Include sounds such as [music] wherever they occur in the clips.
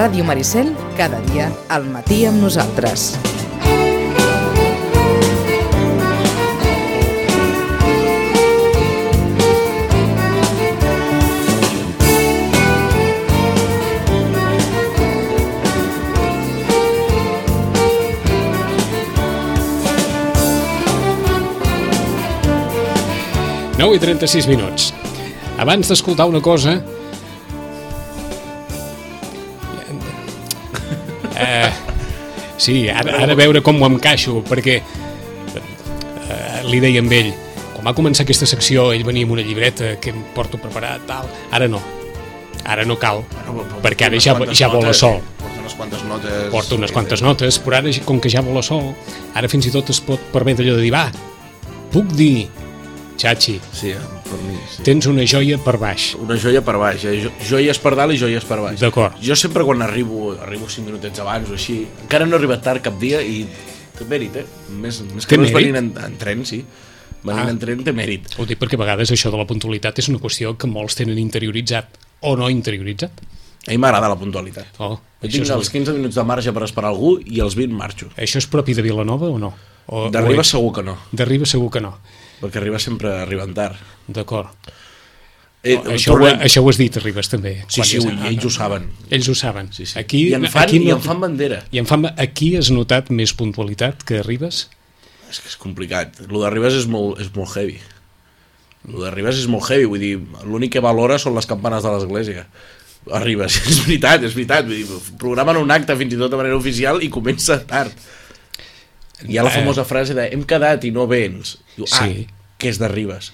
Ràdio Maricel, cada dia al matí amb nosaltres. Nou i 36 minuts. Abans d'escoltar una cosa... sí, ara, ara veure com ho encaixo, perquè eh, li deia amb ell, quan va començar aquesta secció, ell venia amb una llibreta que em porto preparat, tal. Ara no. Ara no cal, perquè ara ja, ja vola sol. Porta unes quantes notes... Porta unes quantes notes, però ara, com que ja vola sol, ara fins i tot es pot permetre allò de dir, va, puc dir, Chachi, Sí, per mi, sí. tens una joia per baix. Una joia per baix, eh? Jo- joies per dalt i joies per baix. D'acord. Jo sempre quan arribo, arribo 5 minutets abans o així, encara no he arribat tard cap dia i té mèrit, eh? Més, més Té que res mèrit? venint en, en tren, sí. Venint Ah. en tren té mèrit. Ho dic perquè a vegades això de la puntualitat és una qüestió que molts tenen interioritzat o no interioritzat. A mi m'agrada la puntualitat. Oh, Jo tinc els és, 15 minuts de marge per esperar algú i els 20 marxo. això és propi de Vilanova o no? O, D'arriba segur que no, D'arriba segur que no. perquè arriba sempre arriben tard. D'acord. Eh, això, ho, tornem- això ho has dit, Arribas, també. Sí, sí, ui, ells ho saben. Ells ho saben. Sí, sí. Aquí, I en fan, aquí i no, en fan bandera. I en fan, aquí has notat més puntualitat que Arribas? És que és complicat. Lo d'Arribes és molt, és molt heavy. Lo d'Arribes és molt heavy, vull dir, l'únic que valora són les campanes de l'església. Arribes, [laughs] és veritat, és veritat. Vull dir, programen un acte fins i tot de manera oficial i comença tard. Hi ha la Eh. famosa frase de hem quedat i no vens. Diu, ah, Sí. que és d'Arribes.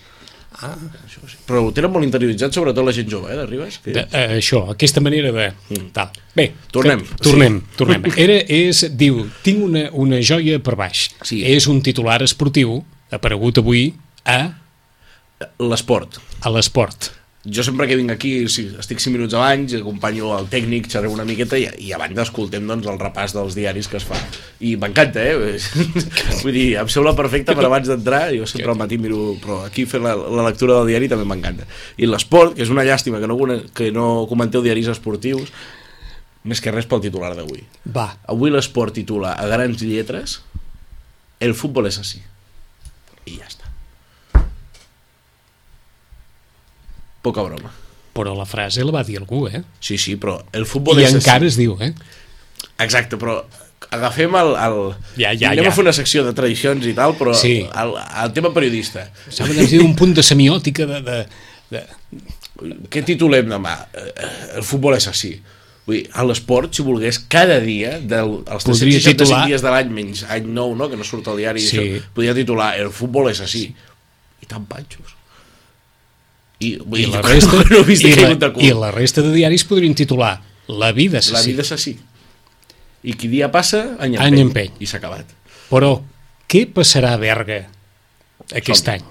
Ah. Això sí. Però ho tenen molt interioritzat, sobretot la gent jove, eh, d'Arribes. Que... De, eh, això, aquesta manera de... Mm. Tal. Bé, Tornem. Que, tornem, sí. tornem. [laughs] Era, és, diu, tinc una, una joia per baix. Sí. És un titular esportiu aparegut avui a, L'esport. a l'esport. Jo sempre que vinc aquí, si estic 5 minuts abans, acompanyo el tècnic, xerrem una miqueta i, i abans escoltem doncs, el repàs dels diaris que es fa. I m'encanta, eh? [laughs] Vull dir, em sembla perfecte per abans d'entrar, jo sempre al matí miro, però aquí fer la, la lectura del diari també m'encanta. I l'esport, que és una llàstima que no, que no comenteu diaris esportius, més que res pel titular d'avui. Va, Avui l'esport titula a grans lletres El futbol és així. I ja està. Poca broma. però la frase la va dir algú, eh? Sí, sí, però el futbol I és encara es diu, eh? Exacte, però agafem el... el... Ja, ja, Anem ja. a fer una secció de tradicions i tal, però Sí. el, el tema periodista. Sembla que es diu un punt de semiòtica de... de, de... Què titulem demà? Eh, El futbol és així. Vull dir, a l'esport, si volgués, cada dia, del, els Podria 365 titular- dies de l'any, menys any nou, no?, que no surt al diari, sí. això, podria titular El futbol és així. I tan panxos. I, I dir, la, resta, [laughs] no he vist i, la. I la resta de diaris podrien titular La vida és La vida així. I qui dia passa, any empeny. Any empeny. I s'ha acabat. Però què passarà a Berga aquest Som. any?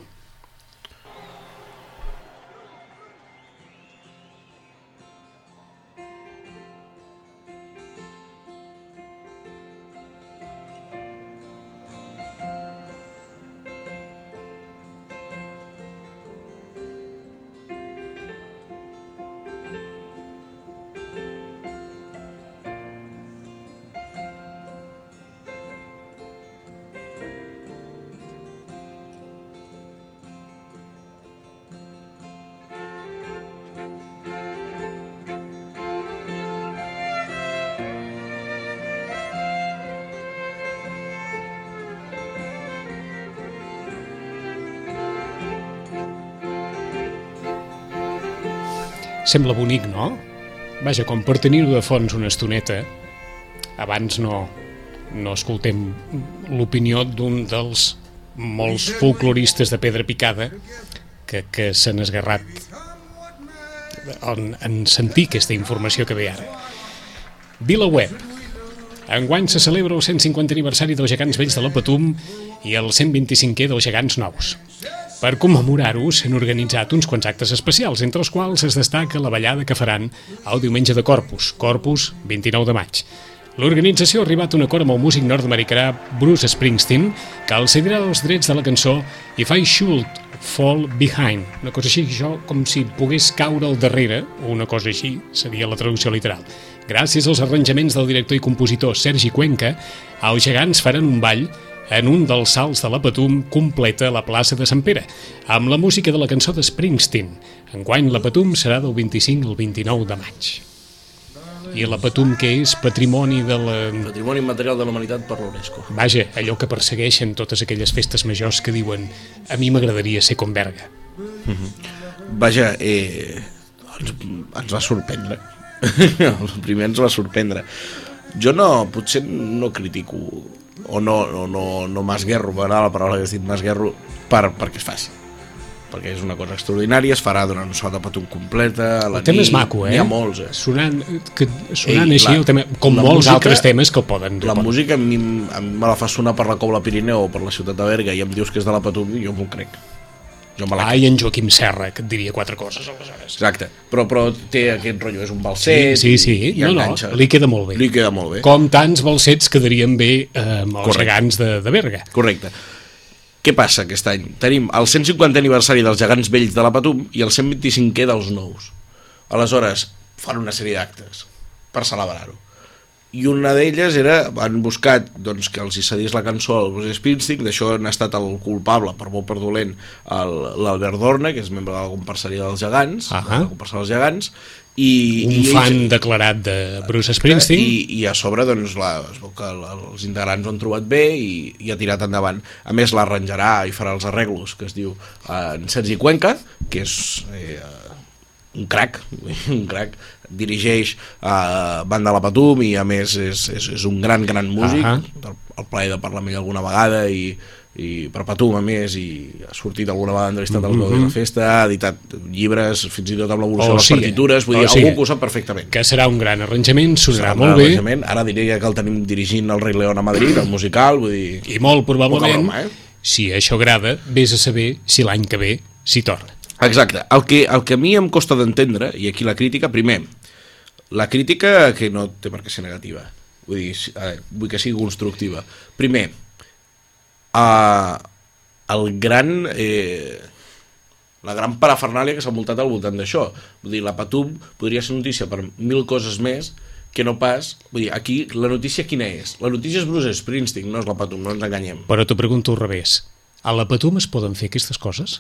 Sembla bonic, no? Vaja, com per tenir-ho de fons una estoneta, abans no, no escoltem l'opinió d'un dels molts folcloristes de pedra picada que, que s'han esgarrat en, en sentir aquesta informació que ve ara. VilaWeb. Enguany se celebra el 150 aniversari dels gegants vells de la Patum i el 125è dels gegants nous. Per commemorar-ho s'han organitzat uns quants actes especials, entre els quals es destaca la ballada que faran el diumenge de Corpus, Corpus 29 de maig. L'organització ha arribat a un acord amb el músic nord-americà Bruce Springsteen, que el cedirà els drets de la cançó If I Should Fall Behind, una cosa així, això com si pogués caure al darrere, o una cosa així, seria la traducció literal. Gràcies als arranjaments del director i compositor Sergi Cuenca, els gegants faran un ball en un dels salts de la Patum completa la plaça de Sant Pere, amb la música de la cançó de Springsteen. Enguany la Patum serà del 25 al 29 de maig. I la Patum, que és patrimoni de la... Patrimoni immaterial de la humanitat per l'UNESCO. Vaja, allò que persegueixen totes aquelles festes majors que diuen a mi m'agradaria ser com Berga. Vaja, eh, ens, ens va sorprendre. [laughs] El primer ens va sorprendre. Jo no, potser no critico o no, no, no, no m'esguerro, m'agrada la paraula que has dit, m'esguerro per, perquè es faci perquè és una cosa extraordinària, es farà durant una sola patum completa, a la El tema nit, és maco, eh? N'hi ha molts, eh? Sonant, que, sonant Ei, així, la- el tema, com molts música- altres temes que el poden... La poden- música a mi, a mi me la fa sonar per la Cobla Pirineu o per la ciutat de Berga i em dius que és de la Patum i jo m'ho crec. Jo me la Ai, en Joaquim Serra, que et diria quatre coses, aleshores. Exacte, però, però té aquest rotllo, és un balset Sí, sí, sí. i, i No, no, enganxa. li queda molt bé. Li queda molt bé. Com tants balsets quedarien bé eh, amb els Correcte. gegants de, de Berga. Correcte. Què passa aquest any? Tenim el 150 aniversari dels gegants vells de la Patum i el 125è dels nous. Aleshores, fan una sèrie d'actes per celebrar-ho. I una d'elles era, han buscat doncs, que els hi cedís la cançó al Bruce Springsteen, d'això han estat el culpable, per bo per dolent, l'Albert Dorna, que és membre de la comparseria dels gegants, Ahà. de la comparsa dels gegants, i, Un i ells- fan declarat de Bruce Springsteen. i, i a sobre doncs, la, es veu que el- els integrants ho han trobat bé i, i ha tirat endavant a més l'arranjarà i farà els arreglos que es diu eh, en Sergi Cuenca que és eh, un crac [laughs] un crac dirigeix a uh, Banda La Patum i a més és, és, és un gran gran músic Ahà. el, el plaer de parlar amb ell alguna vegada i, i per Patum a més i ha sortit alguna vegada entrevistat al mm de la festa ha editat llibres fins i tot amb l'evolució O de les sigui, partitures vull o dir, sigui, algú que ho sap perfectament que serà un gran arranjament, sonarà Serà molt bé, arranjament. Ara diria que el tenim dirigint el Rei León a Madrid, el musical, vull dir... i molt probablement, broma, eh? si això agrada, vés a saber si l'any que ve s'hi torna. Exacte. El que, el que a mi em costa d'entendre, i aquí la crítica, primer, la crítica que no té per què ser negativa, vull dir, eh, vull que sigui constructiva. Primer, eh, el gran... Eh, la gran parafernàlia que s'ha multat al voltant d'això. Vull dir, la Patum podria ser notícia per mil coses més que no pas... Vull dir, aquí la notícia quina és? La notícia és Bruce Springsteen, no és la Patum, no ens enganyem. Però t'ho pregunto al revés. A la Patum es poden fer aquestes coses?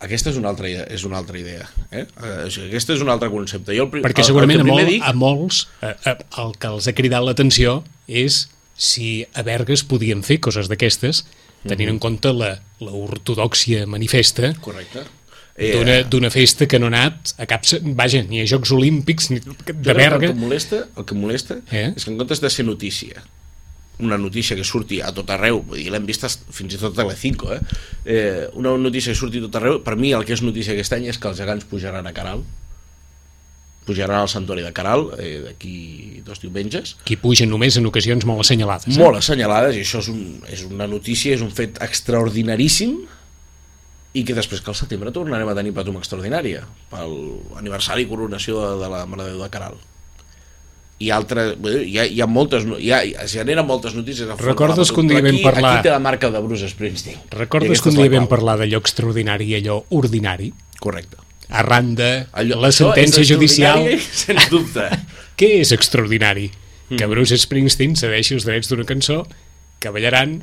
Aquesta és una altra idea. És una altra idea eh? Eh, Aquesta és un altre concepte. Jo el, Perquè el- el segurament que a, primer mol, dic, a molts eh, eh, el que els ha cridat l'atenció és si a Berga es podien fer coses d'aquestes, tenint en compte la, la ortodoxia manifesta Correcte. d'una d'una festa que no ha anat a cap... Vaja, ni a Jocs Olímpics ni de Berga. El que molesta, el que molesta Eh? és que en comptes de ser notícia, una notícia que surti a tot arreu, vull dir, l'hem vist fins i tot a Telecinco, eh? eh? una notícia que surti a tot arreu, per mi el que és notícia aquest any és que els gegants pujaran a Caral, pujaran al santuari de Caral eh, d'aquí dos diumenges, Qui pugen només en ocasions molt assenyalades. eh? molt assenyalades i això és, un, és una notícia, és un fet extraordinaríssim i que després que al setembre tornarem a tenir Patum extraordinària pel aniversari i coronació de, de la Mare de Déu de Caral i dir, hi ha, hi ha moltes hi ha, es generen moltes notícies a Recordes que un dia vam parlar- aquí té la marca de Bruce Springsteen Recordes que un dia vam parlar d'allò extraordinari i allò ordinari? correcte Arran de Allò, la sentència judicial... [laughs] sens dubte [laughs] Què és extraordinari? Que Mm. Bruce Springsteen cedeixi els drets d'una cançó que ballaran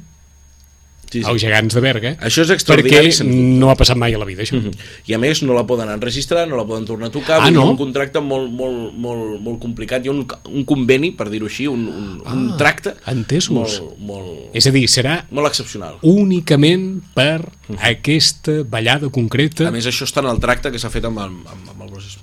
sí, als gegants de Berga Això és perquè extraordinari, dubte. no ha passat mai a la vida, això. i a més no la poden enregistrar, no la poden tornar a tocar Ah, no? un contracte molt, molt, molt, molt complicat hi ha un, un conveni, per dir-ho així un, un, un tracte Ah, entesos. molt, molt, És a dir, serà molt excepcional únicament per aquesta ballada concreta. a més això està en el tracte que s'ha fet amb amb, amb el Bruce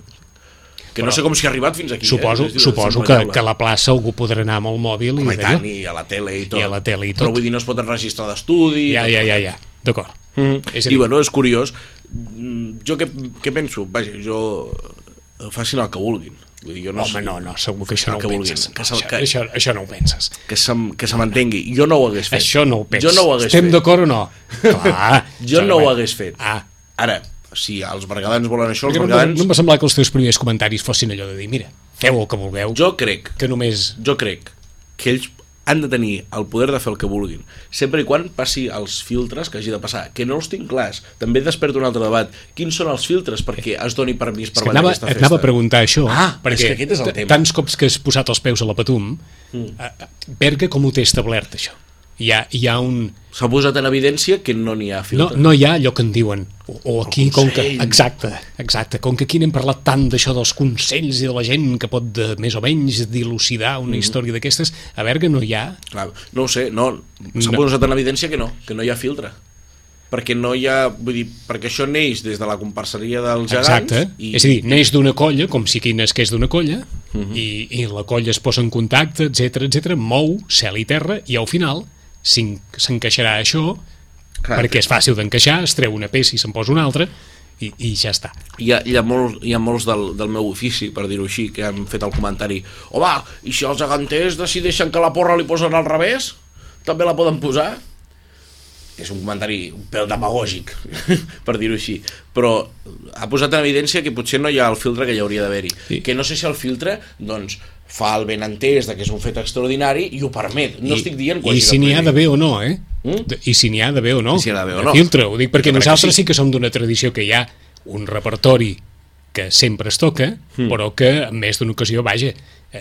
Que no sé com s'hi ha arribat fins aquí Suposo, eh? Suposo que, que a la plaça algú podrà anar amb el mòbil Home, i i tant, i a la tele i tot. I a la tele i tot. Però vull dir, no es pot enregistrar d'estudi. Ja, ja, ja, ja. D'acord. Mm. I bueno, és curiós. Mm, Jo què, què penso? Vaja, jo eh, facin el que vulguin. Vull dir, jo no home, sé, no, no, segur que això no ho penses. que se- Això, que- això, això no ho penses. que se, que se m'entengui. Jo no ho hagués fet. Això no ho penses. Jo no ho hagués Estem d'acord o no? [laughs] Clar. Jo no ho hagués fet. Ah, Ara, si els bergadans volen això, els perquè no, bergadans... no em va semblar que els teus primers comentaris fossin allò de dir, mira, feu el que vulgueu, Jo crec, que només... jo crec que ells han de tenir el poder de fer el que vulguin, sempre i quan passi els filtres que hagi de passar, que no els tinc clars. També desperto un altre debat. Quins són els filtres perquè es doni permís per És ballar anava, aquesta festa? anava a preguntar això, Ah, és perquè que aquest és el tema. tants cops que has posat els peus a la Patum, mm. Berga com ho té establert, això? Hi ha, hi ha un... S'ha posat en evidència que no n'hi ha No, filtre. no hi ha allò que en diuen, o, o aquí, com que... Exacte, exacte. Com que aquí n'hem parlat tant d'això dels consells i de la gent que pot, de, més o menys, dilucidar una història d'aquestes, a Berga no hi ha... Clar, no ho sé, no, s'ha No. posat en evidència que no, que no hi ha filtre. Perquè no hi ha, vull dir, perquè això neix des de la comparseria dels gegants Exacte. I... És a dir, neix d'una colla, com si aquí n'és que és d'una colla, uh Mhm. -huh. i, i la colla es posa en contacte, etc etc, mou cel i terra, i al final s'encaixarà això, Clar, perquè és fàcil d'encaixar, es treu una peça i se'n posa una altra, i, i ja està. hi ha, hi ha, molts, hi ha molts del, del meu ofici, per dir-ho així, que han fet el comentari home, i si els geganters decideixen que la porra li posen al revés, també la poden posar? És un comentari un pèl demagògic, [laughs] per dir-ho així, però ha posat en evidència que potser no hi ha el filtre que hi hauria d'haver-hi. Sí. Que no sé si el filtre, doncs, fa el ben entès de que és un fet extraordinari i ho permet. No I, estic dient I si n'hi ha prohibir. d'haver o no, eh? Mm? De- I si n'hi ha d'haver o no. I si n'hi ha d'haver o de no. Filtre, ho dic perquè Jo crec que nosaltres sí. sí que som d'una tradició que hi ha un repertori que sempre es toca, mm. però que en més d'una ocasió, vaja,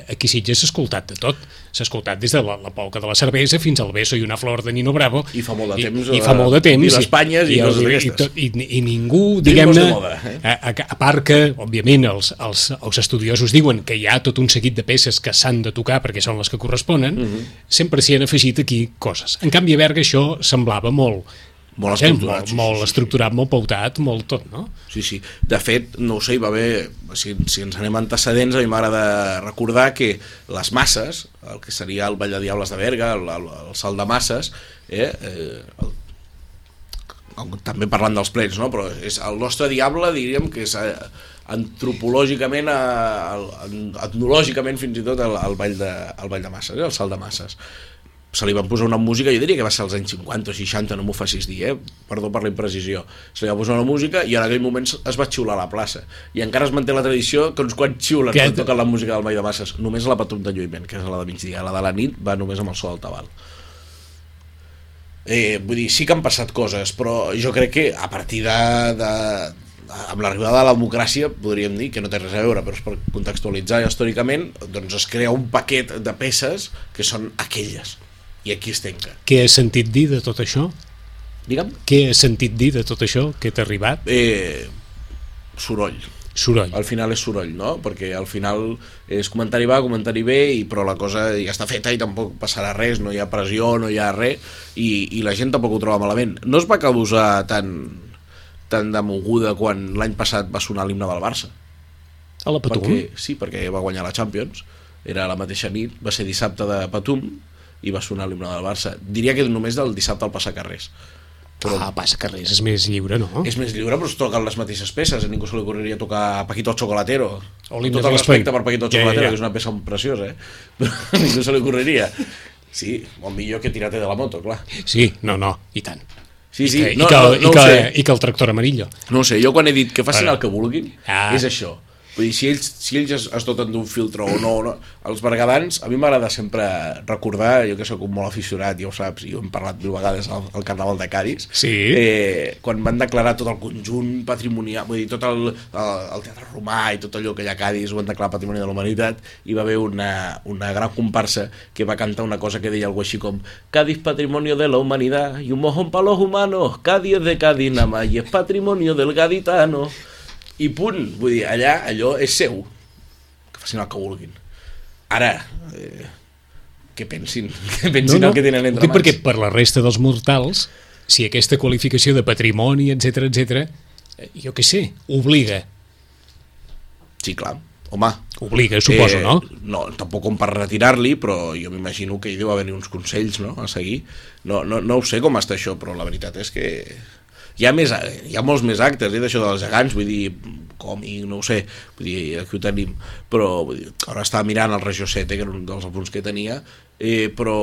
aquí a Sitges s'ha escoltat de tot. S'ha escoltat des de la, la polca de la cervesa fins al beso i una flor de Nino Bravo. I fa molt de I, temps, I, eh, fa molt de temps. I el- coses i, d'aquestes. tot- i, i ningú, Ritmos diguem-ne, eh? a, a, a part que, òbviament, els, els, els estudiosos diuen que hi ha tot un seguit de peces que s'han de tocar perquè són les que corresponen, mm -hmm. sempre s'hi han afegit aquí coses. En canvi, a Berga això semblava molt, Molt estructurat, molt, sí, molt sí, sí, estructurat, molt pautat, molt tot, no? Sí, sí. De fet, no ho sé, hi va haver... Si, si ens anem antecedents, a mi m'agrada recordar que les masses, el que seria el Ball de Diables de Berga, el, el, el salt de masses, eh, eh, el, el, també parlant dels plens, no? però és el nostre diable, diríem que és eh, antropològicament, eh, etnològicament fins i tot el, el, ball de, el ball de masses, eh, el salt de masses se li van posar una música, jo diria que va ser als anys 50 o 60, no m'ho facis dir, eh? perdó per la imprecisió. Se li va posar una música i en aquell moment es va xiular a la plaça. I encara es manté la tradició que uns quants xiulen quan toquen la música del Ball de Masses. Només la patum de lluïment, que és la de migdia. La de la nit va només amb el so del tabal. Eh, vull dir, sí que han passat coses, però jo crec que a partir de, de amb l'arribada de la democràcia, podríem dir, que no té res a veure, però és per contextualitzar històricament, doncs es crea un paquet de peces que són aquelles. I aquí es tanca. Què has sentit dir de tot això? Digue'm. Què has sentit dir de tot això que t'ha arribat? Eh, soroll. Soroll. Al final és soroll, no? Perquè al final és comentari va, comentari bé, i, però la cosa ja està feta i tampoc passarà res, no hi ha pressió, no hi ha res, i, i la gent tampoc ho troba malament. No es va causar tan, tan de moguda quan l'any passat va sonar l'himne del Barça. A la Patum? Perquè, sí, perquè va guanyar la Champions, era la mateixa nit, va ser dissabte de Patum, i va sonar l'himne del Barça. Diria que només del dissabte al passacarrers. Però... Ah, passa carrers, és més lliure, no? És més lliure, però es toquen les mateixes peces. A ningú se li ocorreria tocar Paquito Chocolatero. O tot el respecte per Paquito Ja, ja, Chocolatero, ja. que és una peça preciosa, eh? [laughs] Però a ningú se li ocorreria. Sí, molt millor que tirate de la moto, clar. Sí, no, no, i tant. Sí, sí, I que, no, i que, no, i no ho que. I que el tractor amarillo. No sé, jo quan he dit que facin Ara. el que vulguin, Ah. és això. Vull dir, si ells, si ells es, es doten d'un filtre o no, no, els bergadans, a mi m'agrada sempre recordar, jo que sóc un molt aficionat, ja ho saps, i ho hem parlat mil vegades al, al Carnaval de Cádiz, Sí. eh, quan van declarar tot el conjunt patrimonial, vull dir, tot el, el, el teatre romà i tot allò que hi ha a Cádiz ho van declarar Patrimoni de la Humanitat, i va haver una, una gran comparsa que va cantar una cosa que deia algo així com Cádiz patrimonio de la humanidad y un mojón para los humanos, Cádiz de Cádiz nada más y es patrimonio del gaditano i punt, vull dir, allà allò és seu que facin el que vulguin ara eh, que pensin [laughs] que pensin no, no. el que tenen entre mans perquè per la resta dels mortals, si aquesta qualificació de patrimoni, etc etc, eh, jo què sé, obliga. sí, clar, home Obliga, suposo, no? No, tampoc com per retirar-li, però jo m'imagino que hi deu haver uns consells no? a seguir. No, no, no ho sé com està això, però la veritat és que hi ha, més, hi ha molts més actes eh, d'això dels gegants, vull dir, còmic, no ho sé, vull dir, aquí ho tenim, però vull dir, ara estava mirant el Regió 7, que era un dels apunts que tenia, eh, però,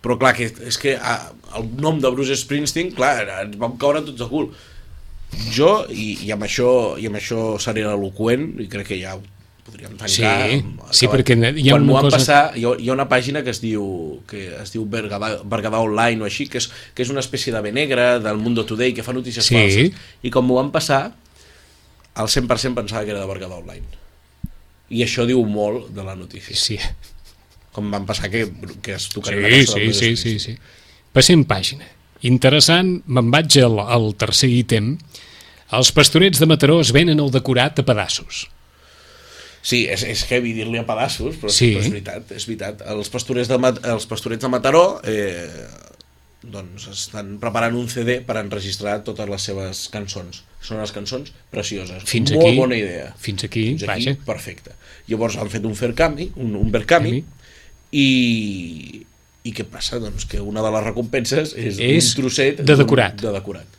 però clar, que, és que ah, el nom de Bruce Springsteen, clar, ens vam caure tots de cul. Jo, i, i, amb això, i amb això seré eloqüent, i crec que ja ho podríem tancar... Sí, amb- sí, acabat. perquè hi ha Quan una cosa- passar, hi ha, hi ha una pàgina que es diu que es diu Bergadà, Bergadà Online o així, que és, que és una espècie de bé negra del Mundo Today que fa notícies Sí. falses. I com m'ho van passar, al 100% pensava que era de Bergadà Online. I això diu molt de la notícia. Sí, Com van passar que, que es sí, aquesta sí, del sí, Bruce sí, sí. Passem pàgina. Interessant, me'n vaig al, al tercer ítem. Els pastorets de Mataró es venen el decorat a pedaços. Sí, és, és heavy dir-li a pedaços, però, Sí. però és veritat, és veritat. Els pastorets de, els pastorets de Mataró eh, doncs estan preparant un CD per enregistrar totes les seves cançons. Són les cançons precioses. Fins Molt aquí, bona idea. Fins aquí, Fins aquí, vaja. perfecte. Llavors han fet un Faircami, un, un Verkami, i, i què passa? Doncs que una de les recompenses és, És un trosset de decorat. De decorat.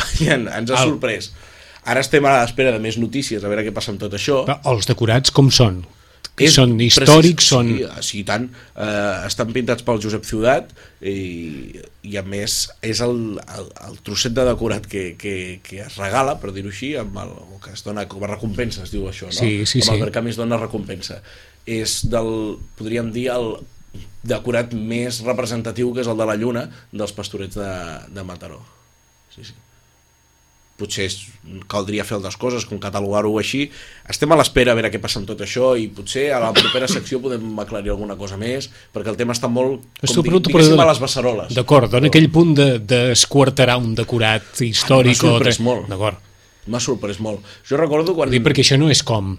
[laughs] I en, ens ha Al- sorprès. Ara estem a l'espera de més notícies, a veure què passa amb tot això. Però els decorats com són? Que És són històrics, precis- són... Sí, sí, i tant. Eh, estan pintats pel Josep Ciutat i, i a més és el, el, el trosset de decorat que, que, que es regala, per dir-ho així, amb el, que es dona com a recompensa, es diu això, no? Sí, sí, amb sí. el Verkami es dona recompensa. És del, podríem dir, el decorat més representatiu, que és el de la lluna, dels pastorets de, de Mataró. Sí, sí potser caldria fer altres coses, com catalogar-ho així. Estem a l'espera a veure què passa amb tot això i potser a la propera secció podem aclarir alguna cosa més, perquè el tema està molt, com pregunto, di- però diguéssim, de- a les beceroles. D'acord, dona aquell punt de, de esquarterar un decorat històric. Ah, m'ha o de- sorprès molt. D'acord. M'ha sorprès molt. Jo recordo quan... Dic perquè això no és com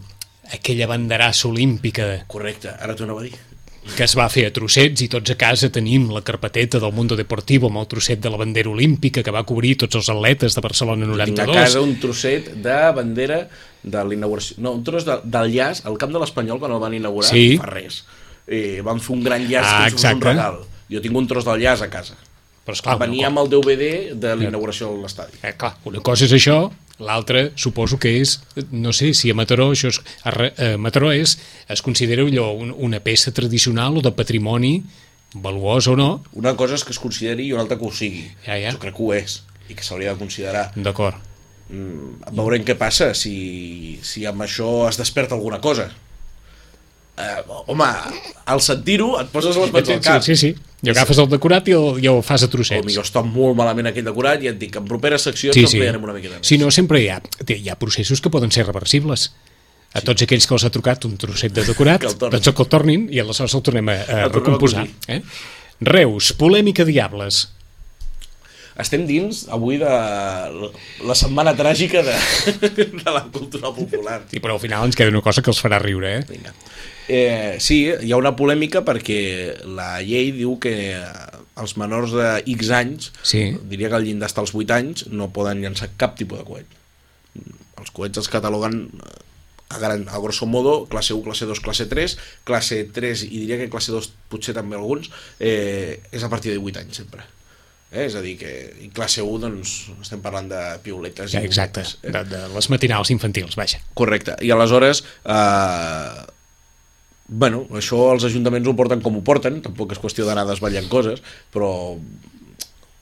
aquella banderassa olímpica Correcte, ara t'ho anava a dir. Que es va fer a trossets i tots a casa tenim la carpeteta del Mundo Deportivo amb el trosset de la bandera olímpica que va cobrir tots els atletes de Barcelona Tinc a 92. casa un trosset de bandera de l'inauguració... No, un tros de, del llaç al camp de l'Espanyol quan el van inaugurar, Sí. fa res. Eh, van fer un gran llaç Ah, que fos un regal. Jo tinc un tros del llaç a casa. Però esclar, Venia amb el DVD de l'inauguració de l'estadi. Eh, clar, una cosa és això, l'altra suposo que és, no sé si a Mataró això és, a, a Mataró és, es considera allò un, una peça tradicional o de patrimoni valuós o no, Una cosa és que es consideri i una altra que ho sigui. Ja, ja. Jo crec que ho és i que s'hauria de considerar. d'acord. Mm, veurem què passa, si, si amb això es desperta alguna cosa. Eh, home, al sentir-ho et poses les mans al cap. Sí, sí, sí. I agafes el decorat i el, i el fas a O trossets. millor està molt malament aquell decorat i et dic, en properes seccions Sí, sí, sí. ampliarem una miqueta més. Si no, sempre hi ha, hi ha processos que poden ser reversibles. A tots aquells que els ha trucat un trosset de decorat, Que el doncs que el tornin i aleshores el tornem a, a El tornem a recomposar. Eh? Reus, polèmica Diables. Estem dins avui de la setmana tràgica de, de la cultura popular. Sí, però al final ens queda una cosa que els farà riure, eh? Vinga. Eh, sí, hi ha una polèmica perquè la llei diu que els menors de X anys, Sí. diria que el llindar està als 8 anys, no poden llançar cap tipus de coet. Els coets els cataloguen eh, a, gran, a grosso modo, classe 1, classe 2, classe 3, classe 3 i diria que classe 2 potser també alguns, eh, és a partir de 8 anys sempre. Eh? És a dir, que i classe 1 doncs, estem parlant de piuletes. Ja, i exacte, gotetes, eh? de, de les matinals infantils, vaja. Correcte. I aleshores, eh, bueno, això els ajuntaments ho porten com ho porten, tampoc és qüestió d'anar desvetllant coses, però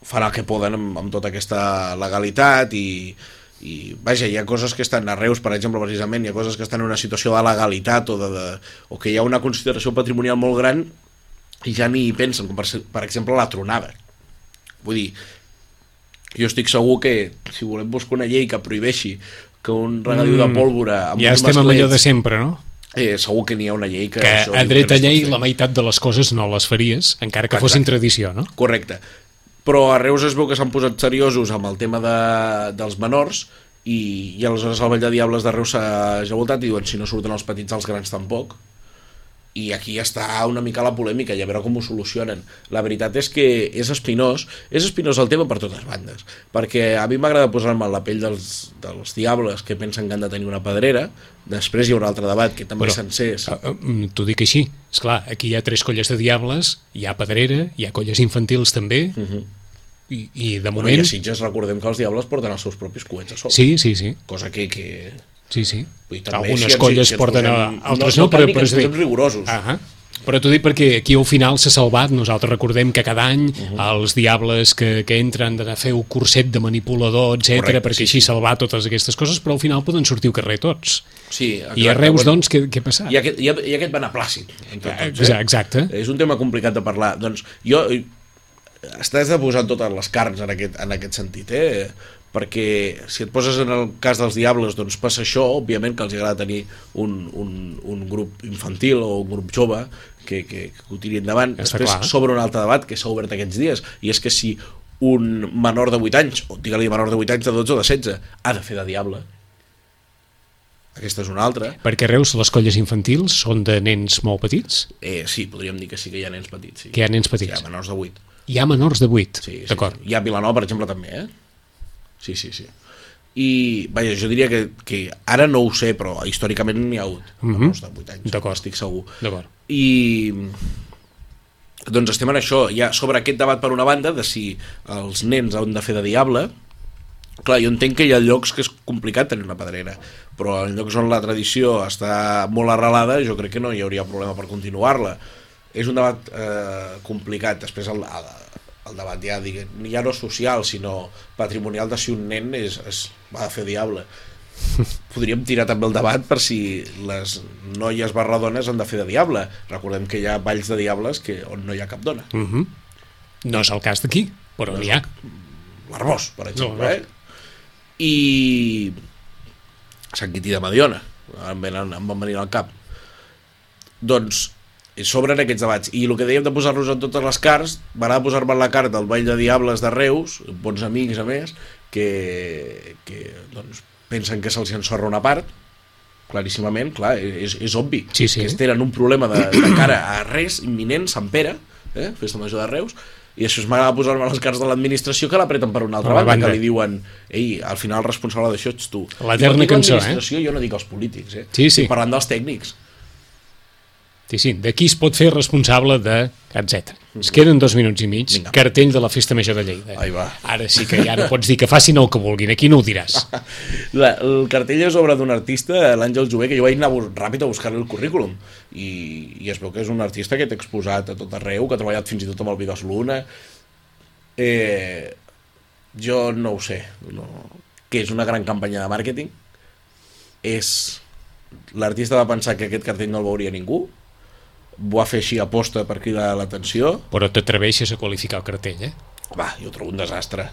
fan el que poden amb, amb tota aquesta legalitat i, i vaja, hi ha coses que estan a Reus, per exemple, precisament, hi ha coses que estan en una situació de legalitat o, de, de, o que hi ha una consideració patrimonial molt gran i ja ni hi pensen, com per, per exemple la tronada. Vull dir, jo estic segur que si volem buscar una llei que prohibeixi que un regadiu de pólvora amb Ja estem amb allò de sempre, no? eh, segur que n'hi ha una llei que, Que això a dreta llei la meitat de les coses no les faries, encara que Exacte. fossin tradició, no? Correcte. Però a Reus es veu que s'han posat seriosos amb el tema de, dels menors i, i aleshores el Vall de Diables de Reus s'ha ja voltat i diuen si no surten els petits els grans tampoc i aquí està una mica la polèmica i a veure com ho solucionen. La veritat és que és espinós, és espinós el tema per totes bandes, perquè a mi m'agrada posar-me en la pell dels, dels diables que pensen que han de tenir una pedrera, després hi haurà un altre debat que també Però- és sencers. Uh, uh, T'ho dic així. És clar, aquí hi ha tres colles de diables, hi ha pedrera, hi ha colles infantils també, i, i de Bueno, moment... I a Sitges recordem que els diables porten els seus propis coets a sobre. Sí, sí, sí. Cosa que, que sí, sí. Vull dir, també Algunes si ens- colles si ens porten, a, posem- altres no- no, no però, però és a dir- rigorosos. Ah Però t'ho dic perquè aquí al final s'ha salvat, nosaltres recordem que cada any uh -huh. els diables que, que entren han de fer un curset de manipulador, etc perquè sí, així salvar totes aquestes coses, però al final poden sortir al carrer tots. Sí, I a Reus, doncs, què, què ha passat? I aquest, i, i aquest va anar plàcid. Entre tots, Exacte, exacte. És un tema complicat de parlar. Doncs jo... Estàs de posar totes les carns en aquest, en aquest sentit, eh? Perquè si et poses en el cas dels Diables doncs passa això, òbviament que els agrada tenir un, un, un grup infantil o un grup jove que, que, que ho tiri endavant Està després clar. s'obre un altre debat que s'ha obert aquests dies i és que si un menor de 8 anys o digue-li menor de 8 anys de 12 o de 16 ha de fer de Diable aquesta és una altra Perquè a Reus les colles infantils són de nens molt petits? eh, sí, podríem dir que sí que hi ha nens petits sí. Que hi ha nens Sí, hi petits? ha menors de 8 Hi ha menors de 8, Sí, sí, d'acord. sí. Hi ha Vilanova, per exemple, també, eh? Sí, sí, sí. I, vaja, jo diria que, que ara no ho sé, però històricament n'hi ha hagut. Mm. -hmm. de 8 anys, D'acord. estic segur. D'acord. I doncs estem en això. Ha sobre aquest debat per una banda de si els nens han de fer de diable. Clar, jo entenc que hi ha llocs que és complicat tenir una pedrera, però en llocs on la tradició està molt arrelada, jo crec que no hi hauria problema per continuar-la. És un debat eh, complicat. Després el, el, el debat ja, ja no social, sinó patrimonial de si un nen és, és, va a fer diable. [laughs] Podríem tirar també el debat per si les noies barra dones han de fer de diable. Recordem que hi ha balls de diables que, on no hi ha cap dona. Uh -huh. No és el cas d'aquí, però n'hi ha. L'Arbós, per exemple. No, eh? I Sant Quintí de Mediona, em, venen, em van venir al cap. Doncs s'obren aquests debats i el que dèiem de posar-nos en totes les carts m'agrada posar-me en la carta del Ball de Diables de Reus, bons amics a més que, que doncs, pensen que se'ls ensorra una part claríssimament, clar, és, és obvi Sí, sí. que tenen un problema de, de cara a res imminent, Sant Pere eh? festa major de Reus i això m'agrada posar-me les cartes de l'administració que l'apreten per una altra banda, banda. que li diuen ei, al final el responsable d'això ets tu L'eterna cançó, eh? jo no dic els polítics eh? Sí, sí. Estic parlant dels tècnics Sí, sí, de qui es pot fer responsable de etc. Es queden dos minuts i mig, Vinga. cartell de la Festa Major de Lleida. Ahí va. Ara sí que ja no pots dir que facin el que vulguin, aquí no ho diràs. [laughs] La, el cartell és obra d'un artista, l'Àngel Jové, que jo vaig anar ràpid a buscar-li el currículum i, i es veu que és un artista que té exposat a tot arreu, que ha treballat fins i tot amb el Vigas Luna eh, jo no ho sé no, que és una gran campanya de màrqueting és l'artista va pensar que aquest cartell no el veuria ningú ho va fer així a posta per cridar l'atenció Però t'atreveixes a qualificar el cartell, eh? va, jo trobo un desastre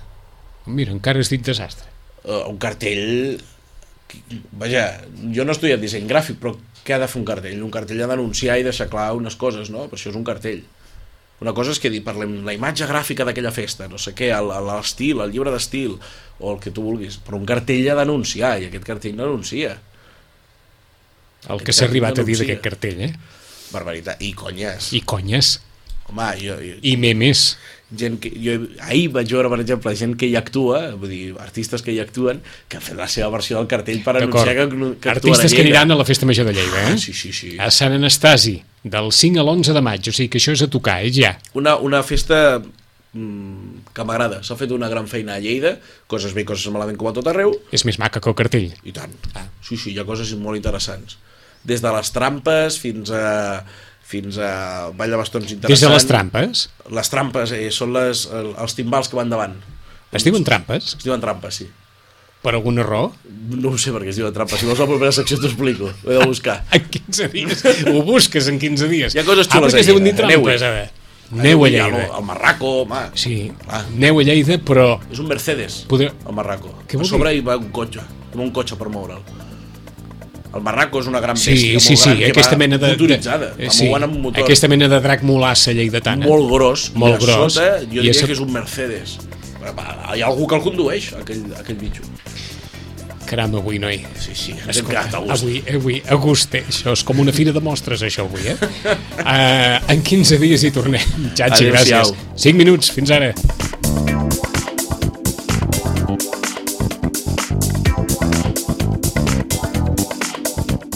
Mira, encara has dit desastre. uh, un cartell vaja, jo no he estudiat disseny gràfic però què ha de fer un cartell? un cartell ha d'anunciar i deixar clar unes coses no? per això és un cartell una cosa és que dir, parlem la imatge gràfica d'aquella festa, no sé què, l'estil, el llibre d'estil, o el que tu vulguis, però un cartell ha d'anunciar, i aquest cartell no anuncia. El que Aquest s'ha arribat a dir d'aquest cartell, eh? Barbaritat. I conyes. I conyes, Home, jo, jo, i memes. gent que, jo ahir vaig veure, per exemple, gent que hi actua, vull dir, artistes que hi actuen, que han fet la seva versió del cartell per anunciar que, que actuen Artistes que aniran a la Festa Major de Lleida, eh? Ah, sí, sí, sí. A Sant Anastasi, del 5 a l'11 de maig, o sigui que això és a tocar, eh, ja. una, una festa mm, que m'agrada. S'ha fet una gran feina a Lleida, coses bé, coses malament com a tot arreu, És més maca que el cartell. i tant. Ah. Sí, sí, hi ha coses molt interessants. Des de les trampes fins a fins a Ball de Bastons interessant. Des de les trampes. Les trampes eh, són les, el, els timbals que van davant. Es diuen trampes? Es diuen trampes, sí. Per alguna raó? No ho sé per què es diuen trampes. Si vols la propera secció t'ho explico. Ho he de buscar. [laughs] En 15 dies. Ho busques en 15 dies. Hi ha coses ah, xules perquè es a diuen dir Lleida. trampes, a veure. Neu a Lleida. El, el Marraco, home. Sí, Ah. neu a Lleida, però... És un Mercedes, Podria- el Marraco. Què a sobre hi va un cotxe, com un cotxe per moure'l. El Marraco és una gran Sí, bèstia, sí, molt sí, gran, que aquesta va mena de... motoritzada, de, sí, amb motor. aquesta mena de drac molassa lleidatana. molt gros, Molt gros. sota jo I diria a so- que és un Mercedes. Hi ha algú que el condueix, aquell, aquell bitxo. Caram, avui, noi. Sí, sí, ens hem Escolta, quedat a gust. avui, avui, a gust, eh? això és com una fira de mostres, això, avui, eh? Uh, [laughs] en 15 dies hi tornem. Xatxi, gràcies. 5 minuts, fins ara.